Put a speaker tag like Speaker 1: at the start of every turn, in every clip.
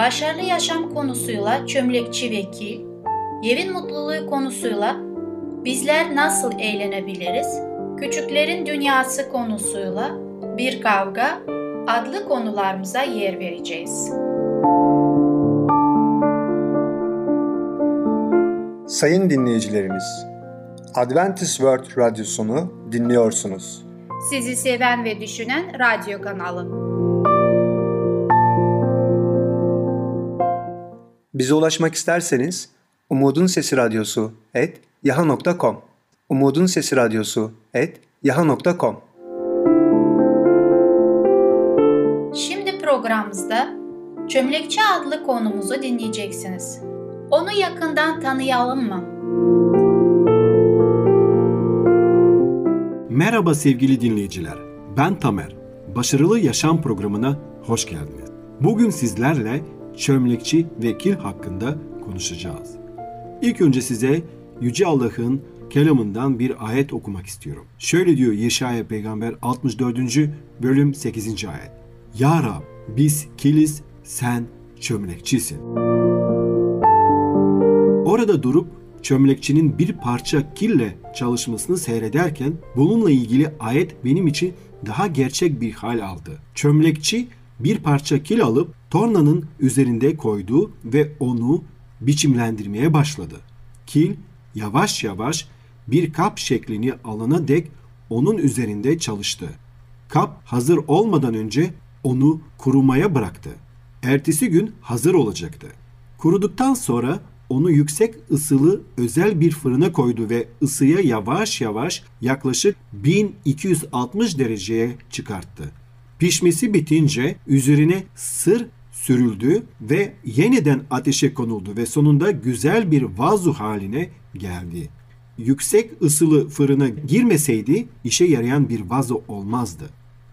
Speaker 1: başarılı yaşam konusuyla çömlekçi vekil, evin mutluluğu konusuyla bizler nasıl eğlenebiliriz, küçüklerin dünyası konusuyla bir kavga adlı konularımıza yer vereceğiz.
Speaker 2: Sayın dinleyicilerimiz, Adventist World Radyosunu dinliyorsunuz.
Speaker 1: Sizi seven ve düşünen radyo kanalı.
Speaker 2: Bize ulaşmak isterseniz Umutun Sesi Radyosu et yaha.com Umutun Sesi Radyosu et yaha.com
Speaker 1: Şimdi programımızda Çömlekçi adlı konumuzu dinleyeceksiniz. Onu yakından tanıyalım mı?
Speaker 3: Merhaba sevgili dinleyiciler. Ben Tamer. Başarılı Yaşam programına hoş geldiniz. Bugün sizlerle çömlekçi vekil hakkında konuşacağız. İlk önce size Yüce Allah'ın kelamından bir ayet okumak istiyorum. Şöyle diyor Yeşaya peygamber 64. bölüm 8. ayet. Ya Rab biz kiliz sen çömlekçisin. Orada durup çömlekçinin bir parça kille çalışmasını seyrederken bununla ilgili ayet benim için daha gerçek bir hal aldı. Çömlekçi bir parça kil alıp tornanın üzerinde koydu ve onu biçimlendirmeye başladı. Kil yavaş yavaş bir kap şeklini alana dek onun üzerinde çalıştı. Kap hazır olmadan önce onu kurumaya bıraktı. Ertesi gün hazır olacaktı. Kuruduktan sonra onu yüksek ısılı özel bir fırına koydu ve ısıya yavaş yavaş yaklaşık 1260 dereceye çıkarttı. Pişmesi bitince üzerine sır sürüldü ve yeniden ateşe konuldu ve sonunda güzel bir vazu haline geldi. Yüksek ısılı fırına girmeseydi işe yarayan bir vazo olmazdı.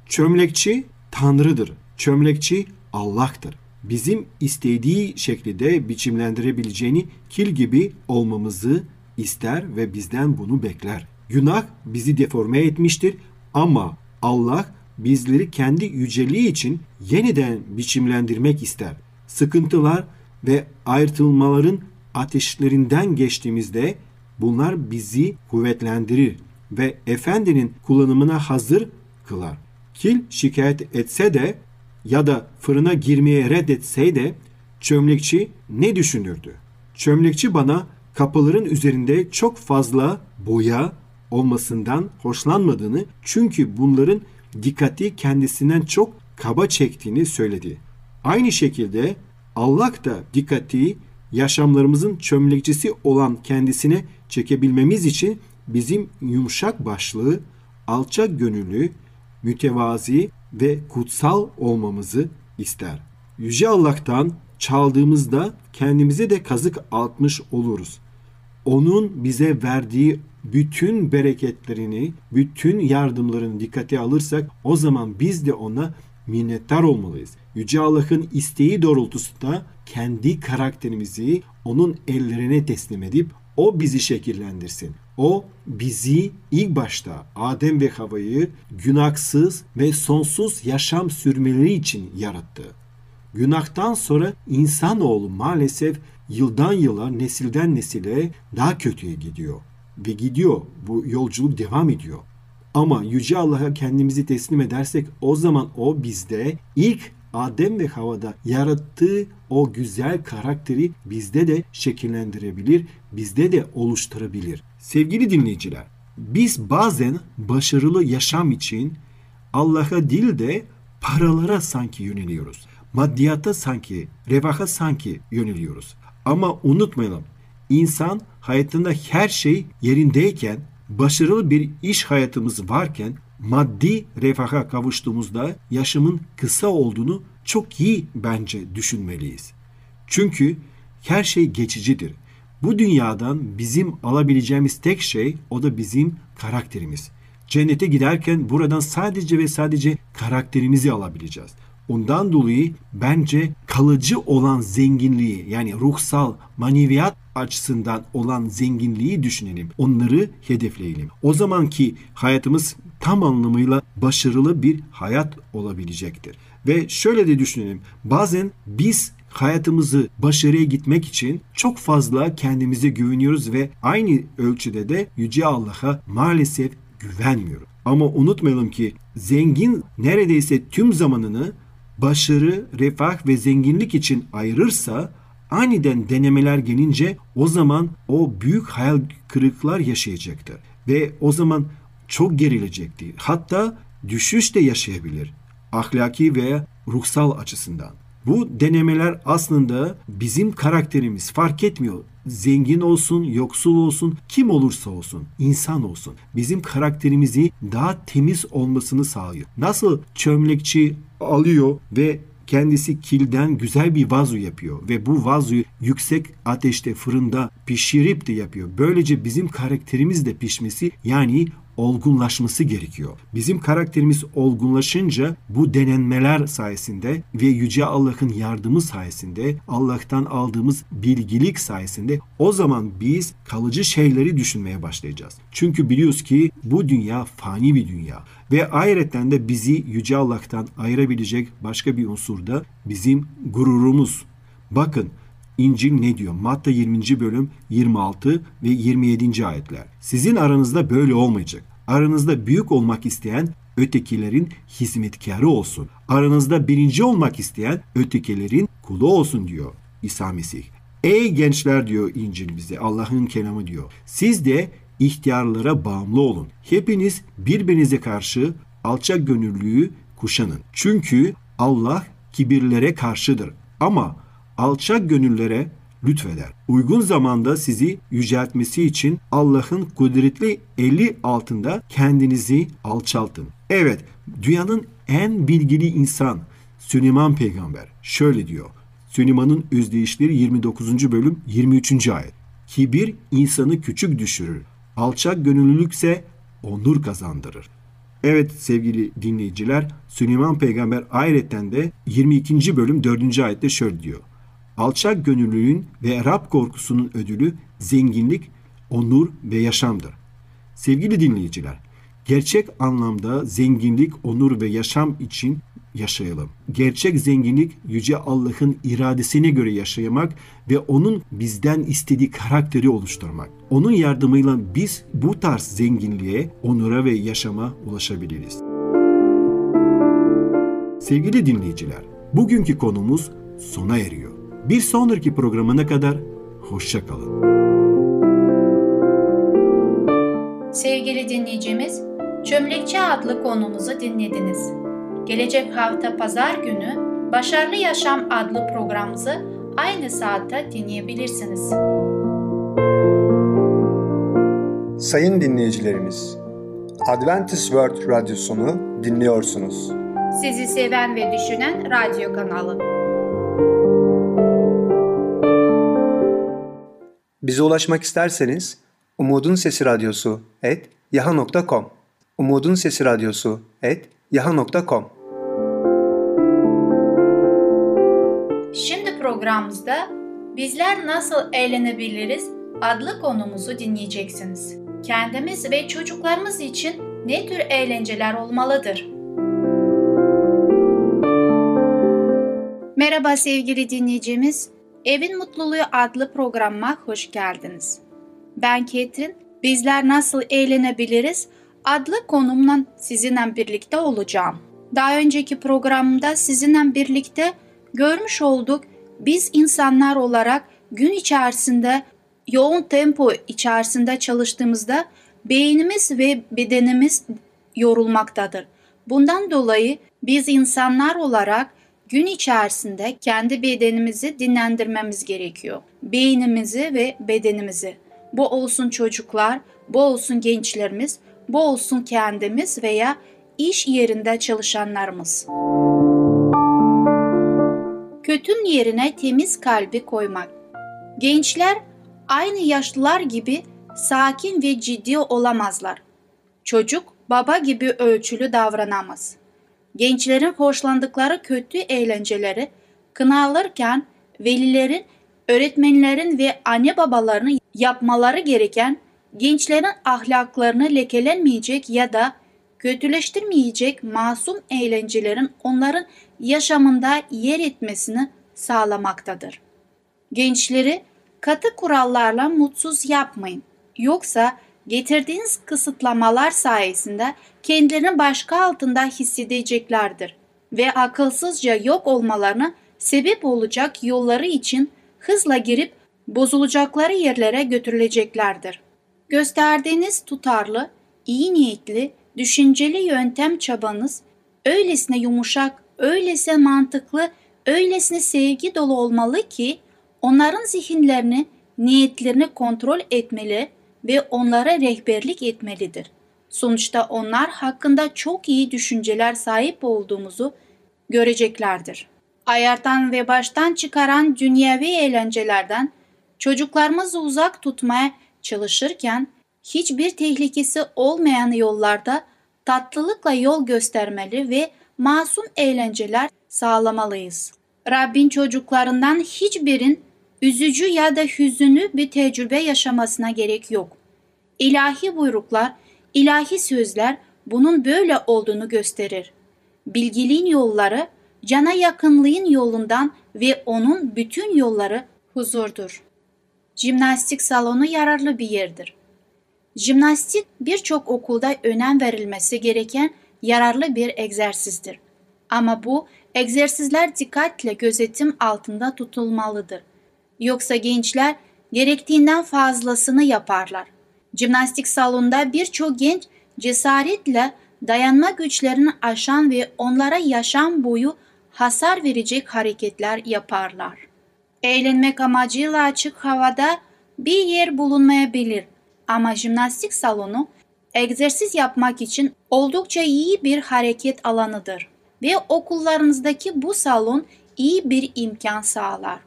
Speaker 3: Çömlekçi Tanrı'dır. Çömlekçi Allah'tır. Bizim istediği şekilde biçimlendirebileceğini kil gibi olmamızı ister ve bizden bunu bekler. Günah bizi deforme etmiştir ama Allah bizleri kendi yüceliği için yeniden biçimlendirmek ister. Sıkıntılar ve ayrılmaların ateşlerinden geçtiğimizde bunlar bizi kuvvetlendirir ve efendinin kullanımına hazır kılar. Kil şikayet etse de ya da fırına girmeye reddetseydi çömlekçi ne düşünürdü? Çömlekçi bana kapıların üzerinde çok fazla boya olmasından hoşlanmadığını çünkü bunların dikkati kendisinden çok kaba çektiğini söyledi. Aynı şekilde Allah da dikkati yaşamlarımızın çömlekçisi olan kendisine çekebilmemiz için bizim yumuşak başlığı, alçak gönüllü, mütevazi ve kutsal olmamızı ister. Yüce Allah'tan çaldığımızda kendimize de kazık atmış oluruz. Onun bize verdiği bütün bereketlerini, bütün yardımlarını dikkate alırsak o zaman biz de ona minnettar olmalıyız. Yüce Allah'ın isteği doğrultusunda kendi karakterimizi onun ellerine teslim edip o bizi şekillendirsin. O bizi ilk başta Adem ve Hava'yı günahsız ve sonsuz yaşam sürmeleri için yarattı. Günahtan sonra insanoğlu maalesef yıldan yıla, nesilden nesile daha kötüye gidiyor. Ve gidiyor. Bu yolculuk devam ediyor. Ama Yüce Allah'a kendimizi teslim edersek o zaman o bizde ilk Adem ve Hava'da yarattığı o güzel karakteri bizde de şekillendirebilir, bizde de oluşturabilir. Sevgili dinleyiciler, biz bazen başarılı yaşam için Allah'a değil de paralara sanki yöneliyoruz. Maddiyata sanki, revaha sanki yöneliyoruz. Ama unutmayalım, insan hayatında her şey yerindeyken, başarılı bir iş hayatımız varken maddi refaha kavuştuğumuzda yaşamın kısa olduğunu çok iyi bence düşünmeliyiz. Çünkü her şey geçicidir. Bu dünyadan bizim alabileceğimiz tek şey o da bizim karakterimiz. Cennete giderken buradan sadece ve sadece karakterimizi alabileceğiz. Ondan dolayı bence kalıcı olan zenginliği yani ruhsal, maneviyat açısından olan zenginliği düşünelim. Onları hedefleyelim. O zamanki hayatımız tam anlamıyla başarılı bir hayat olabilecektir. Ve şöyle de düşünelim. Bazen biz hayatımızı başarıya gitmek için çok fazla kendimize güveniyoruz ve aynı ölçüde de Yüce Allah'a maalesef güvenmiyoruz. Ama unutmayalım ki zengin neredeyse tüm zamanını başarı, refah ve zenginlik için ayırırsa aniden denemeler gelince o zaman o büyük hayal kırıklar yaşayacaktır. Ve o zaman çok gerilecektir. Hatta düşüş de yaşayabilir. Ahlaki veya ruhsal açısından. Bu denemeler aslında bizim karakterimiz fark etmiyor. Zengin olsun, yoksul olsun, kim olursa olsun, insan olsun. Bizim karakterimizi daha temiz olmasını sağlıyor. Nasıl çömlekçi alıyor ve kendisi kilden güzel bir vazo yapıyor ve bu vazoyu yüksek ateşte fırında pişirip de yapıyor. Böylece bizim karakterimiz de pişmesi yani olgunlaşması gerekiyor. Bizim karakterimiz olgunlaşınca bu denenmeler sayesinde ve Yüce Allah'ın yardımı sayesinde Allah'tan aldığımız bilgilik sayesinde o zaman biz kalıcı şeyleri düşünmeye başlayacağız. Çünkü biliyoruz ki bu dünya fani bir dünya ve ayrıca de bizi Yüce Allah'tan ayırabilecek başka bir unsur da bizim gururumuz. Bakın İncil ne diyor? Matta 20. bölüm 26 ve 27. ayetler. Sizin aranızda böyle olmayacak. Aranızda büyük olmak isteyen ötekilerin hizmetkarı olsun. Aranızda birinci olmak isteyen ötekilerin kulu olsun diyor İsa Mesih. Ey gençler diyor İncil bize Allah'ın kelamı diyor. Siz de ihtiyarlara bağımlı olun. Hepiniz birbirinize karşı alçak gönüllüyü kuşanın. Çünkü Allah kibirlere karşıdır. Ama alçak gönüllere lütfeder. Uygun zamanda sizi yüceltmesi için Allah'ın kudretli eli altında kendinizi alçaltın. Evet, dünyanın en bilgili insan Süleyman peygamber şöyle diyor. Süleyman'ın özdeyişleri 29. bölüm 23. ayet. Kibir insanı küçük düşürür. Alçak gönüllülükse onur kazandırır. Evet sevgili dinleyiciler Süleyman peygamber ayreten de 22. bölüm 4. ayette şöyle diyor. Alçak gönüllülüğün ve Rab korkusunun ödülü zenginlik, onur ve yaşamdır. Sevgili dinleyiciler, gerçek anlamda zenginlik, onur ve yaşam için yaşayalım. Gerçek zenginlik yüce Allah'ın iradesine göre yaşamak ve onun bizden istediği karakteri oluşturmak. Onun yardımıyla biz bu tarz zenginliğe, onura ve yaşama ulaşabiliriz. Sevgili dinleyiciler, bugünkü konumuz sona eriyor. Bir sonraki programına kadar hoşça kalın.
Speaker 1: Sevgili dinleyicimiz, Çömlekçi adlı konumuzu dinlediniz. Gelecek hafta pazar günü Başarılı Yaşam adlı programımızı aynı saatte dinleyebilirsiniz.
Speaker 2: Sayın dinleyicilerimiz, Adventist World Radyosunu dinliyorsunuz.
Speaker 1: Sizi seven ve düşünen radyo kanalı.
Speaker 2: Bize ulaşmak isterseniz Umutun Sesi Radyosu et yaha.com Umutun Sesi Radyosu et yaha.com
Speaker 1: programımızda Bizler Nasıl Eğlenebiliriz adlı konumuzu dinleyeceksiniz. Kendimiz ve çocuklarımız için ne tür eğlenceler olmalıdır? Merhaba sevgili dinleyicimiz. Evin Mutluluğu adlı programıma hoş geldiniz. Ben Ketrin. Bizler Nasıl Eğlenebiliriz adlı konumla sizinle birlikte olacağım. Daha önceki programda sizinle birlikte görmüş olduk biz insanlar olarak gün içerisinde yoğun tempo içerisinde çalıştığımızda beynimiz ve bedenimiz yorulmaktadır. Bundan dolayı biz insanlar olarak gün içerisinde kendi bedenimizi dinlendirmemiz gerekiyor. Beynimizi ve bedenimizi. Bu olsun çocuklar, bu olsun gençlerimiz, bu olsun kendimiz veya iş yerinde çalışanlarımız. Kötünün yerine temiz kalbi koymak. Gençler aynı yaşlılar gibi sakin ve ciddi olamazlar. Çocuk baba gibi ölçülü davranamaz. Gençlerin hoşlandıkları kötü eğlenceleri kınalırken velilerin, öğretmenlerin ve anne babalarının yapmaları gereken gençlerin ahlaklarını lekelenmeyecek ya da kötüleştirmeyecek masum eğlencelerin onların yaşamında yer etmesini sağlamaktadır. Gençleri katı kurallarla mutsuz yapmayın. Yoksa getirdiğiniz kısıtlamalar sayesinde kendilerini başka altında hissedeceklerdir ve akılsızca yok olmalarına sebep olacak yolları için hızla girip bozulacakları yerlere götürüleceklerdir. Gösterdiğiniz tutarlı, iyi niyetli, düşünceli yöntem çabanız öylesine yumuşak, öylesine mantıklı, öylesine sevgi dolu olmalı ki onların zihinlerini, niyetlerini kontrol etmeli ve onlara rehberlik etmelidir. Sonuçta onlar hakkında çok iyi düşünceler sahip olduğumuzu göreceklerdir. Ayartan ve baştan çıkaran dünyevi eğlencelerden çocuklarımızı uzak tutmaya çalışırken hiçbir tehlikesi olmayan yollarda tatlılıkla yol göstermeli ve masum eğlenceler sağlamalıyız. Rabbin çocuklarından hiçbirin üzücü ya da hüzünlü bir tecrübe yaşamasına gerek yok. İlahi buyruklar, ilahi sözler bunun böyle olduğunu gösterir. Bilgiliğin yolları, cana yakınlığın yolundan ve onun bütün yolları huzurdur. Jimnastik salonu yararlı bir yerdir. Jimnastik birçok okulda önem verilmesi gereken yararlı bir egzersizdir. Ama bu egzersizler dikkatle gözetim altında tutulmalıdır. Yoksa gençler gerektiğinden fazlasını yaparlar. Jimnastik salonunda birçok genç cesaretle dayanma güçlerini aşan ve onlara yaşam boyu hasar verecek hareketler yaparlar. Eğlenmek amacıyla açık havada bir yer bulunmayabilir ama jimnastik salonu egzersiz yapmak için oldukça iyi bir hareket alanıdır ve okullarınızdaki bu salon iyi bir imkan sağlar.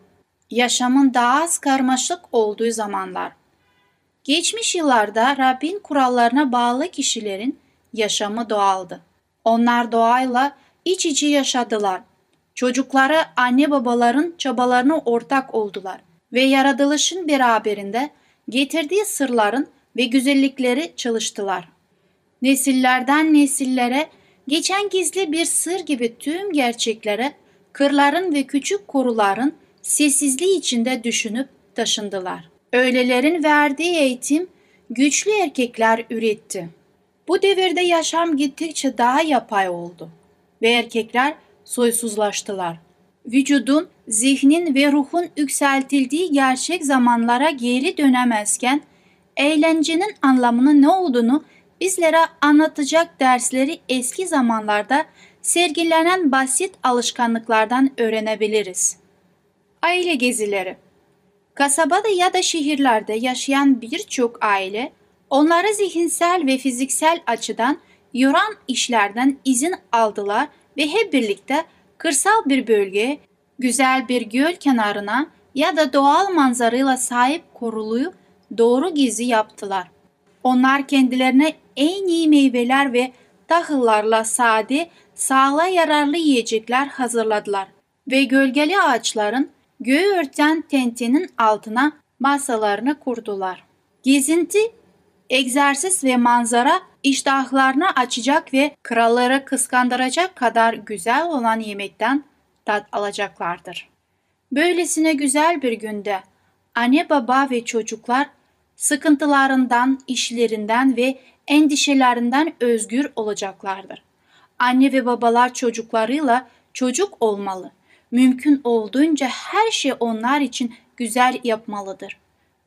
Speaker 1: Yaşamın daha az karmaşık olduğu zamanlar. Geçmiş yıllarda Rabbin kurallarına bağlı kişilerin yaşamı doğaldı. Onlar doğayla iç içe yaşadılar. Çocuklara anne babaların çabalarına ortak oldular ve yaratılışın beraberinde getirdiği sırların ve güzellikleri çalıştılar. Nesillerden nesillere geçen gizli bir sır gibi tüm gerçeklere kırların ve küçük koruların sessizliği içinde düşünüp taşındılar. Öylelerin verdiği eğitim güçlü erkekler üretti. Bu devirde yaşam gittikçe daha yapay oldu ve erkekler soysuzlaştılar. Vücudun, zihnin ve ruhun yükseltildiği gerçek zamanlara geri dönemezken eğlencenin anlamının ne olduğunu bizlere anlatacak dersleri eski zamanlarda sergilenen basit alışkanlıklardan öğrenebiliriz. Aile gezileri Kasabada ya da şehirlerde yaşayan birçok aile onları zihinsel ve fiziksel açıdan yoran işlerden izin aldılar ve hep birlikte kırsal bir bölgeye, güzel bir göl kenarına ya da doğal manzarayla sahip koruluyu doğru gezi yaptılar. Onlar kendilerine en iyi meyveler ve tahıllarla sade, sağlığa yararlı yiyecekler hazırladılar ve gölgeli ağaçların göğü örten tentenin altına masalarını kurdular. Gezinti, egzersiz ve manzara iştahlarını açacak ve kralları kıskandıracak kadar güzel olan yemekten tat alacaklardır. Böylesine güzel bir günde anne baba ve çocuklar sıkıntılarından, işlerinden ve endişelerinden özgür olacaklardır. Anne ve babalar çocuklarıyla çocuk olmalı. Mümkün olduğunca her şey onlar için güzel yapmalıdır.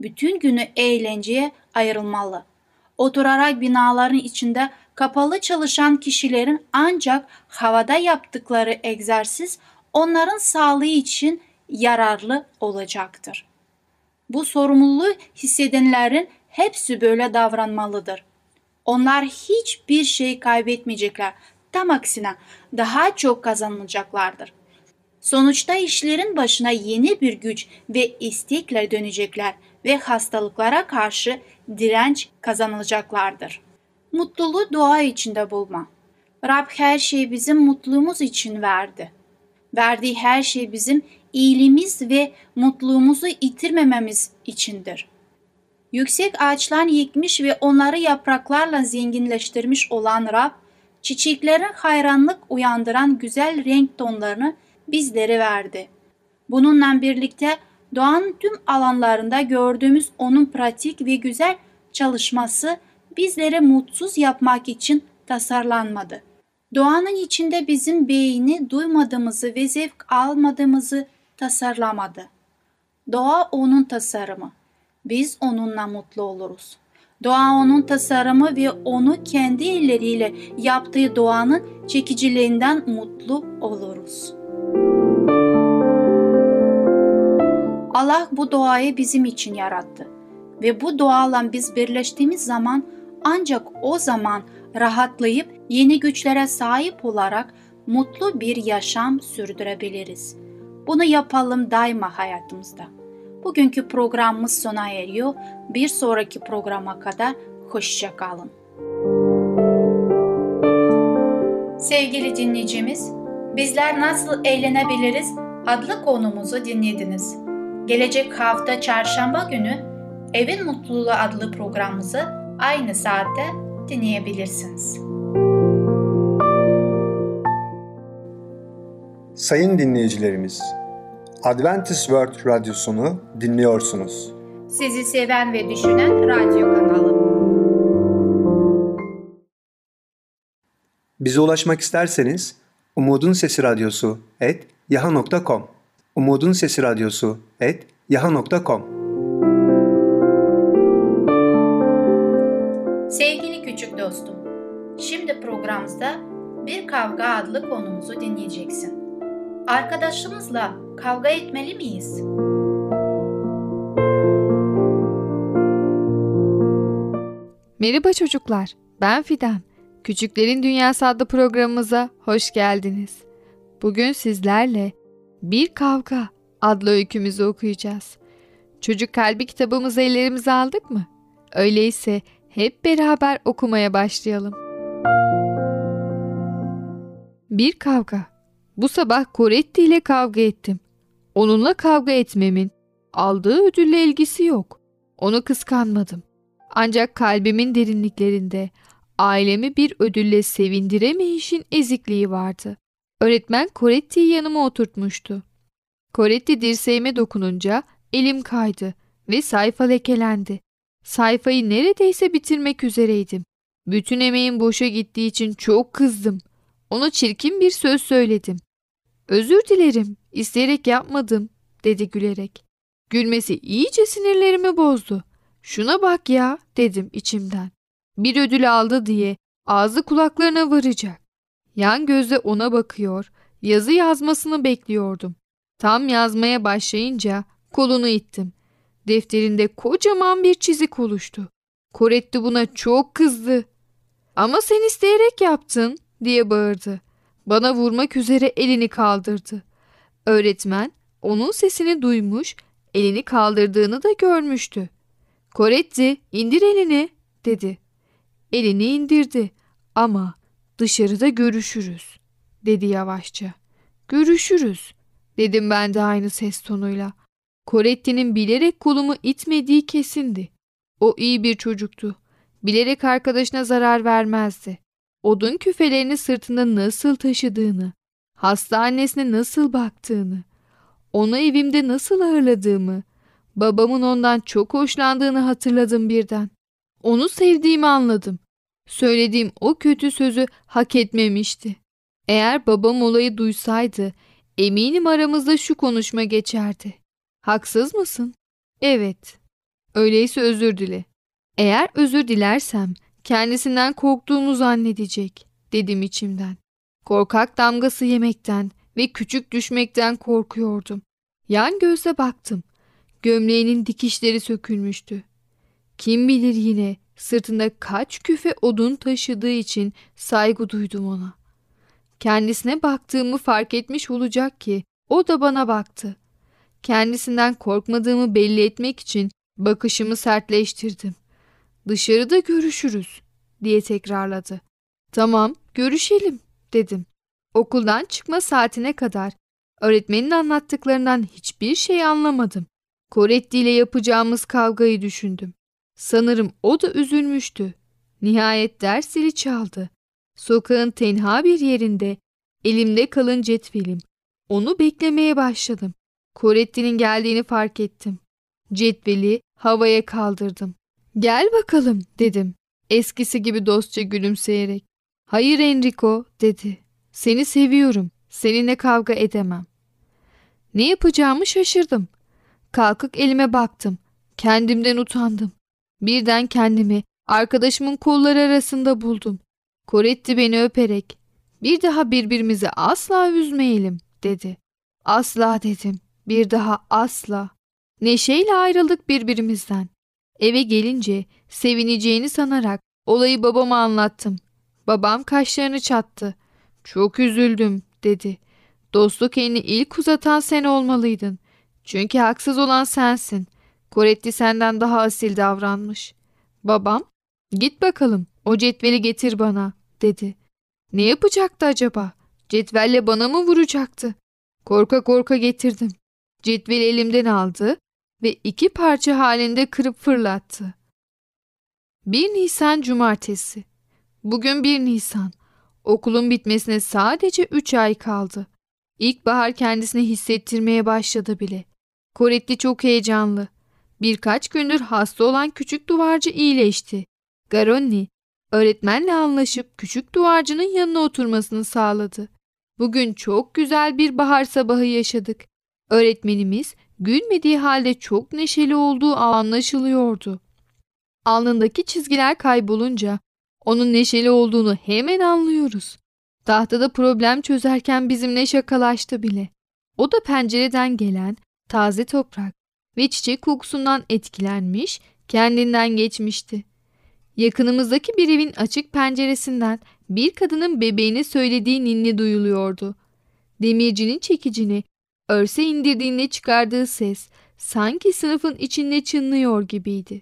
Speaker 1: Bütün günü eğlenceye ayrılmalı. Oturarak binaların içinde kapalı çalışan kişilerin ancak havada yaptıkları egzersiz onların sağlığı için yararlı olacaktır. Bu sorumluluğu hissedenlerin hepsi böyle davranmalıdır. Onlar hiçbir şey kaybetmeyecekler. Tam aksine daha çok kazanacaklardır. Sonuçta işlerin başına yeni bir güç ve istekle dönecekler ve hastalıklara karşı direnç kazanılacaklardır. Mutluluğu dua içinde bulma. Rab her şeyi bizim mutluluğumuz için verdi. Verdiği her şey bizim iyiliğimiz ve mutluluğumuzu yitirmememiz içindir. Yüksek ağaçlar yıkmış ve onları yapraklarla zenginleştirmiş olan Rab, çiçeklerin hayranlık uyandıran güzel renk tonlarını bizlere verdi. Bununla birlikte doğanın tüm alanlarında gördüğümüz onun pratik ve güzel çalışması bizleri mutsuz yapmak için tasarlanmadı. Doğanın içinde bizim beyni duymadığımızı ve zevk almadığımızı tasarlamadı. Doğa onun tasarımı. Biz onunla mutlu oluruz. Doğa onun tasarımı ve onu kendi elleriyle yaptığı doğanın çekiciliğinden mutlu oluruz. Allah bu doğayı bizim için yarattı ve bu doğayla biz birleştiğimiz zaman ancak o zaman rahatlayıp yeni güçlere sahip olarak mutlu bir yaşam sürdürebiliriz. Bunu yapalım daima hayatımızda. Bugünkü programımız sona eriyor. Bir sonraki programa kadar hoşça kalın. Sevgili dinleyicimiz, bizler nasıl eğlenebiliriz adlı konumuzu dinlediniz. Gelecek hafta çarşamba günü Evin Mutluluğu adlı programımızı aynı saatte dinleyebilirsiniz.
Speaker 2: Sayın dinleyicilerimiz, Adventist World Radyosunu dinliyorsunuz.
Speaker 1: Sizi seven ve düşünen radyo kanalı.
Speaker 2: Bize ulaşmak isterseniz Umutun Sesi Radyosu et yaha.com Umutun Sesi Radyosu et yaha.com
Speaker 1: Sevgili küçük dostum, şimdi programımızda Bir Kavga adlı konumuzu dinleyeceksin. Arkadaşımızla kavga etmeli miyiz?
Speaker 4: Merhaba çocuklar, ben Fidan. Küçüklerin Dünyası adlı programımıza hoş geldiniz. Bugün sizlerle Bir Kavga adlı öykümüzü okuyacağız. Çocuk Kalbi kitabımızı ellerimize aldık mı? Öyleyse hep beraber okumaya başlayalım. Bir Kavga Bu sabah Coretti ile kavga ettim. Onunla kavga etmemin aldığı ödülle ilgisi yok. Onu kıskanmadım. Ancak kalbimin derinliklerinde ailemi bir ödülle sevindiremeyişin ezikliği vardı. Öğretmen Coretti'yi yanıma oturtmuştu. Coretti dirseğime dokununca elim kaydı ve sayfa lekelendi. Sayfayı neredeyse bitirmek üzereydim. Bütün emeğim boşa gittiği için çok kızdım. Ona çirkin bir söz söyledim. Özür dilerim, isteyerek yapmadım, dedi gülerek. Gülmesi iyice sinirlerimi bozdu. Şuna bak ya, dedim içimden. Bir ödül aldı diye ağzı kulaklarına varacak. Yan gözle ona bakıyor, yazı yazmasını bekliyordum. Tam yazmaya başlayınca kolunu ittim. Defterinde kocaman bir çizik oluştu. Koretti buna çok kızdı. Ama sen isteyerek yaptın diye bağırdı. Bana vurmak üzere elini kaldırdı. Öğretmen onun sesini duymuş, elini kaldırdığını da görmüştü. Koretti indir elini dedi. Elini indirdi ama dışarıda görüşürüz dedi yavaşça. Görüşürüz dedim ben de aynı ses tonuyla. Coretti'nin bilerek kolumu itmediği kesindi. O iyi bir çocuktu. Bilerek arkadaşına zarar vermezdi. Odun küfelerini sırtında nasıl taşıdığını, hastanesine nasıl baktığını, onu evimde nasıl ağırladığımı, babamın ondan çok hoşlandığını hatırladım birden. Onu sevdiğimi anladım. Söylediğim o kötü sözü hak etmemişti. Eğer babam olayı duysaydı, eminim aramızda şu konuşma geçerdi. Haksız mısın? Evet. Öyleyse özür dile. Eğer özür dilersem kendisinden korktuğumu zannedecek dedim içimden. Korkak damgası yemekten ve küçük düşmekten korkuyordum. Yan gözle baktım. Gömleğinin dikişleri sökülmüştü. Kim bilir yine sırtında kaç küfe odun taşıdığı için saygı duydum ona. Kendisine baktığımı fark etmiş olacak ki O da bana baktı. Kendisinden korkmadığımı belli etmek için bakışımı sertleştirdim. Dışarıda görüşürüz diye tekrarladı. Tamam, görüşelim dedim. Okuldan çıkma saatine kadar öğretmenin anlattıklarından hiçbir şey anlamadım. Koretti ile yapacağımız kavgayı düşündüm. Sanırım o da üzülmüştü. Nihayet ders zili çaldı. Sokağın tenha bir yerinde elimde kalın cetvelim. Onu beklemeye başladım. Koretti'nin geldiğini fark ettim. Cetveli havaya kaldırdım. Gel bakalım dedim. Eskisi gibi dostça gülümseyerek. Hayır Enrico dedi. Seni seviyorum. Seninle kavga edemem. Ne yapacağımı şaşırdım. Kalkıp elime baktım. Kendimden utandım. Birden kendimi arkadaşımın kolları arasında buldum. Koretti beni öperek bir daha birbirimizi asla üzmeyelim dedi. Asla dedim. Bir daha asla. Neşeyle ayrıldık birbirimizden. Eve gelince sevineceğini sanarak olayı babama anlattım. Babam kaşlarını çattı. Çok üzüldüm dedi. Dostluk elini ilk uzatan sen olmalıydın. Çünkü haksız olan sensin. Koretti senden daha asil davranmış. Babam, git bakalım o cetveli getir bana dedi. Ne yapacaktı acaba? Cetvelle bana mı vuracaktı? Korka korka getirdim. Cetveli elimden aldı ve iki parça halinde kırıp fırlattı. 1 Nisan Cumartesi. Bugün 1 Nisan. Okulun bitmesine sadece 3 ay kaldı. İlkbahar kendisini hissettirmeye başladı bile. Koretti çok heyecanlı. Birkaç gündür hasta olan küçük duvarcı iyileşti. Garonni, öğretmenle anlaşıp küçük duvarcının yanına oturmasını sağladı. Bugün çok güzel bir bahar sabahı yaşadık. Öğretmenimiz gülmediği halde çok neşeli olduğu anlaşılıyordu. Alnındaki çizgiler kaybolunca onun neşeli olduğunu hemen anlıyoruz. Tahtada problem çözerken bizimle şakalaştı bile. O da pencereden gelen taze toprak ve çiçek kokusundan etkilenmiş, kendinden geçmişti. Yakınımızdaki bir evin açık penceresinden bir kadının bebeğine söylediği ninni duyuluyordu. Demircinin çekicini örse indirdiğinde çıkardığı ses sanki sınıfın içinde çınlıyor gibiydi.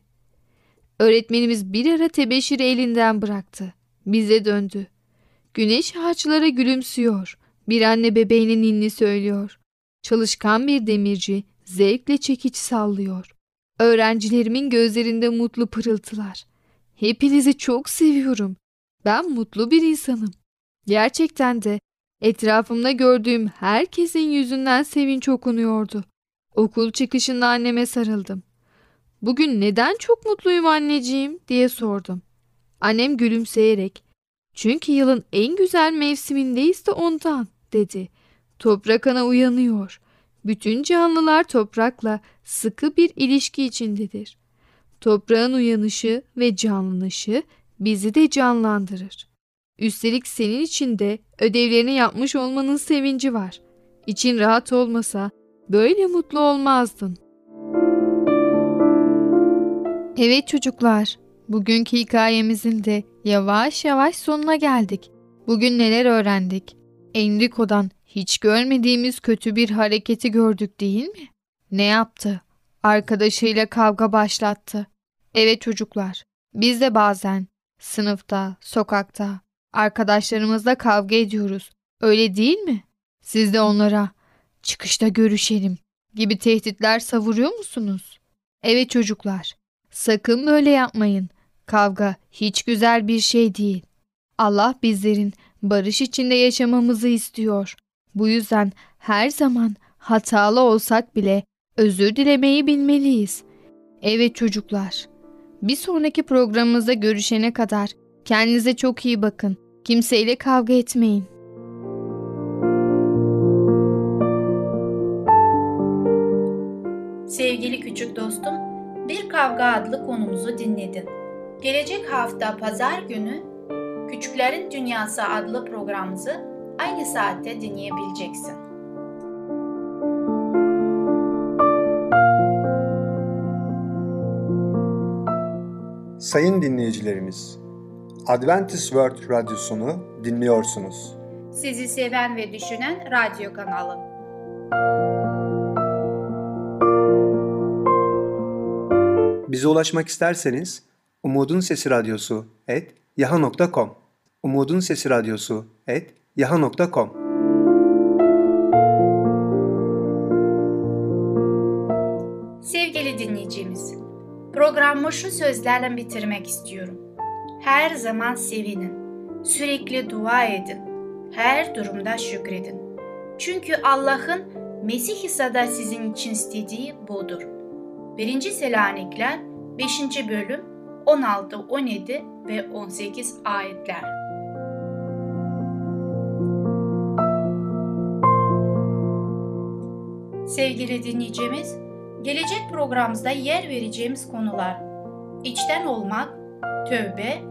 Speaker 4: Öğretmenimiz bir ara tebeşiri elinden bıraktı. Bize döndü. Güneş ağaçlara gülümsüyor. Bir anne bebeğinin ninni söylüyor. Çalışkan bir demirci zevkle çekiç sallıyor. Öğrencilerimin gözlerinde mutlu pırıltılar. Hepinizi çok seviyorum. Ben mutlu bir insanım. Gerçekten de etrafımda gördüğüm herkesin yüzünden sevinç okunuyordu. Okul çıkışında anneme sarıldım. Bugün neden çok mutluyum anneciğim diye sordum. Annem gülümseyerek çünkü yılın en güzel mevsimindeyiz de ondan dedi. Toprak ana uyanıyor. Bütün canlılar toprakla sıkı bir ilişki içindedir. Toprağın uyanışı ve canlanışı bizi de canlandırır. Üstelik senin için de ödevlerini yapmış olmanın sevinci var. İçin rahat olmasa böyle mutlu olmazdın. Evet çocuklar, bugünkü hikayemizin de yavaş yavaş sonuna geldik. Bugün neler öğrendik? Enrico'dan hiç görmediğimiz kötü bir hareketi gördük değil mi? Ne yaptı? Arkadaşıyla kavga başlattı. Evet çocuklar, biz de bazen sınıfta, sokakta, arkadaşlarımızla kavga ediyoruz. Öyle değil mi? Siz de onlara çıkışta görüşelim gibi tehditler savuruyor musunuz? Evet çocuklar, sakın böyle yapmayın. Kavga hiç güzel bir şey değil. Allah bizlerin barış içinde yaşamamızı istiyor. Bu yüzden her zaman hatalı olsak bile özür dilemeyi bilmeliyiz. Evet çocuklar. Bir sonraki programımızda görüşene kadar kendinize çok iyi bakın. Kimseyle kavga etmeyin.
Speaker 1: Sevgili küçük dostum, Bir Kavga adlı konumuzu dinledin. Gelecek hafta pazar günü Küçüklerin Dünyası adlı programımızı aynı saatte dinleyebileceksin.
Speaker 2: Sayın dinleyicilerimiz, Adventist World Radyosunu dinliyorsunuz.
Speaker 1: Sizi seven ve düşünen radyo kanalı.
Speaker 2: Bize ulaşmak isterseniz Umutun Sesi Radyosu et yaha.com Umutun Sesi Radyosu et yaha.com
Speaker 1: Sevgili dinleyicimiz, programı şu sözlerle bitirmek istiyorum. Her zaman sevinin, sürekli dua edin, her durumda şükredin. Çünkü Allah'ın Mesih İsa'da sizin için istediği budur. 1. Selanikler 5. bölüm 16, 17 ve 18 ayetler. Sevgili dinleyicimiz, gelecek programımızda yer vereceğimiz konular içten olmak, tövbe,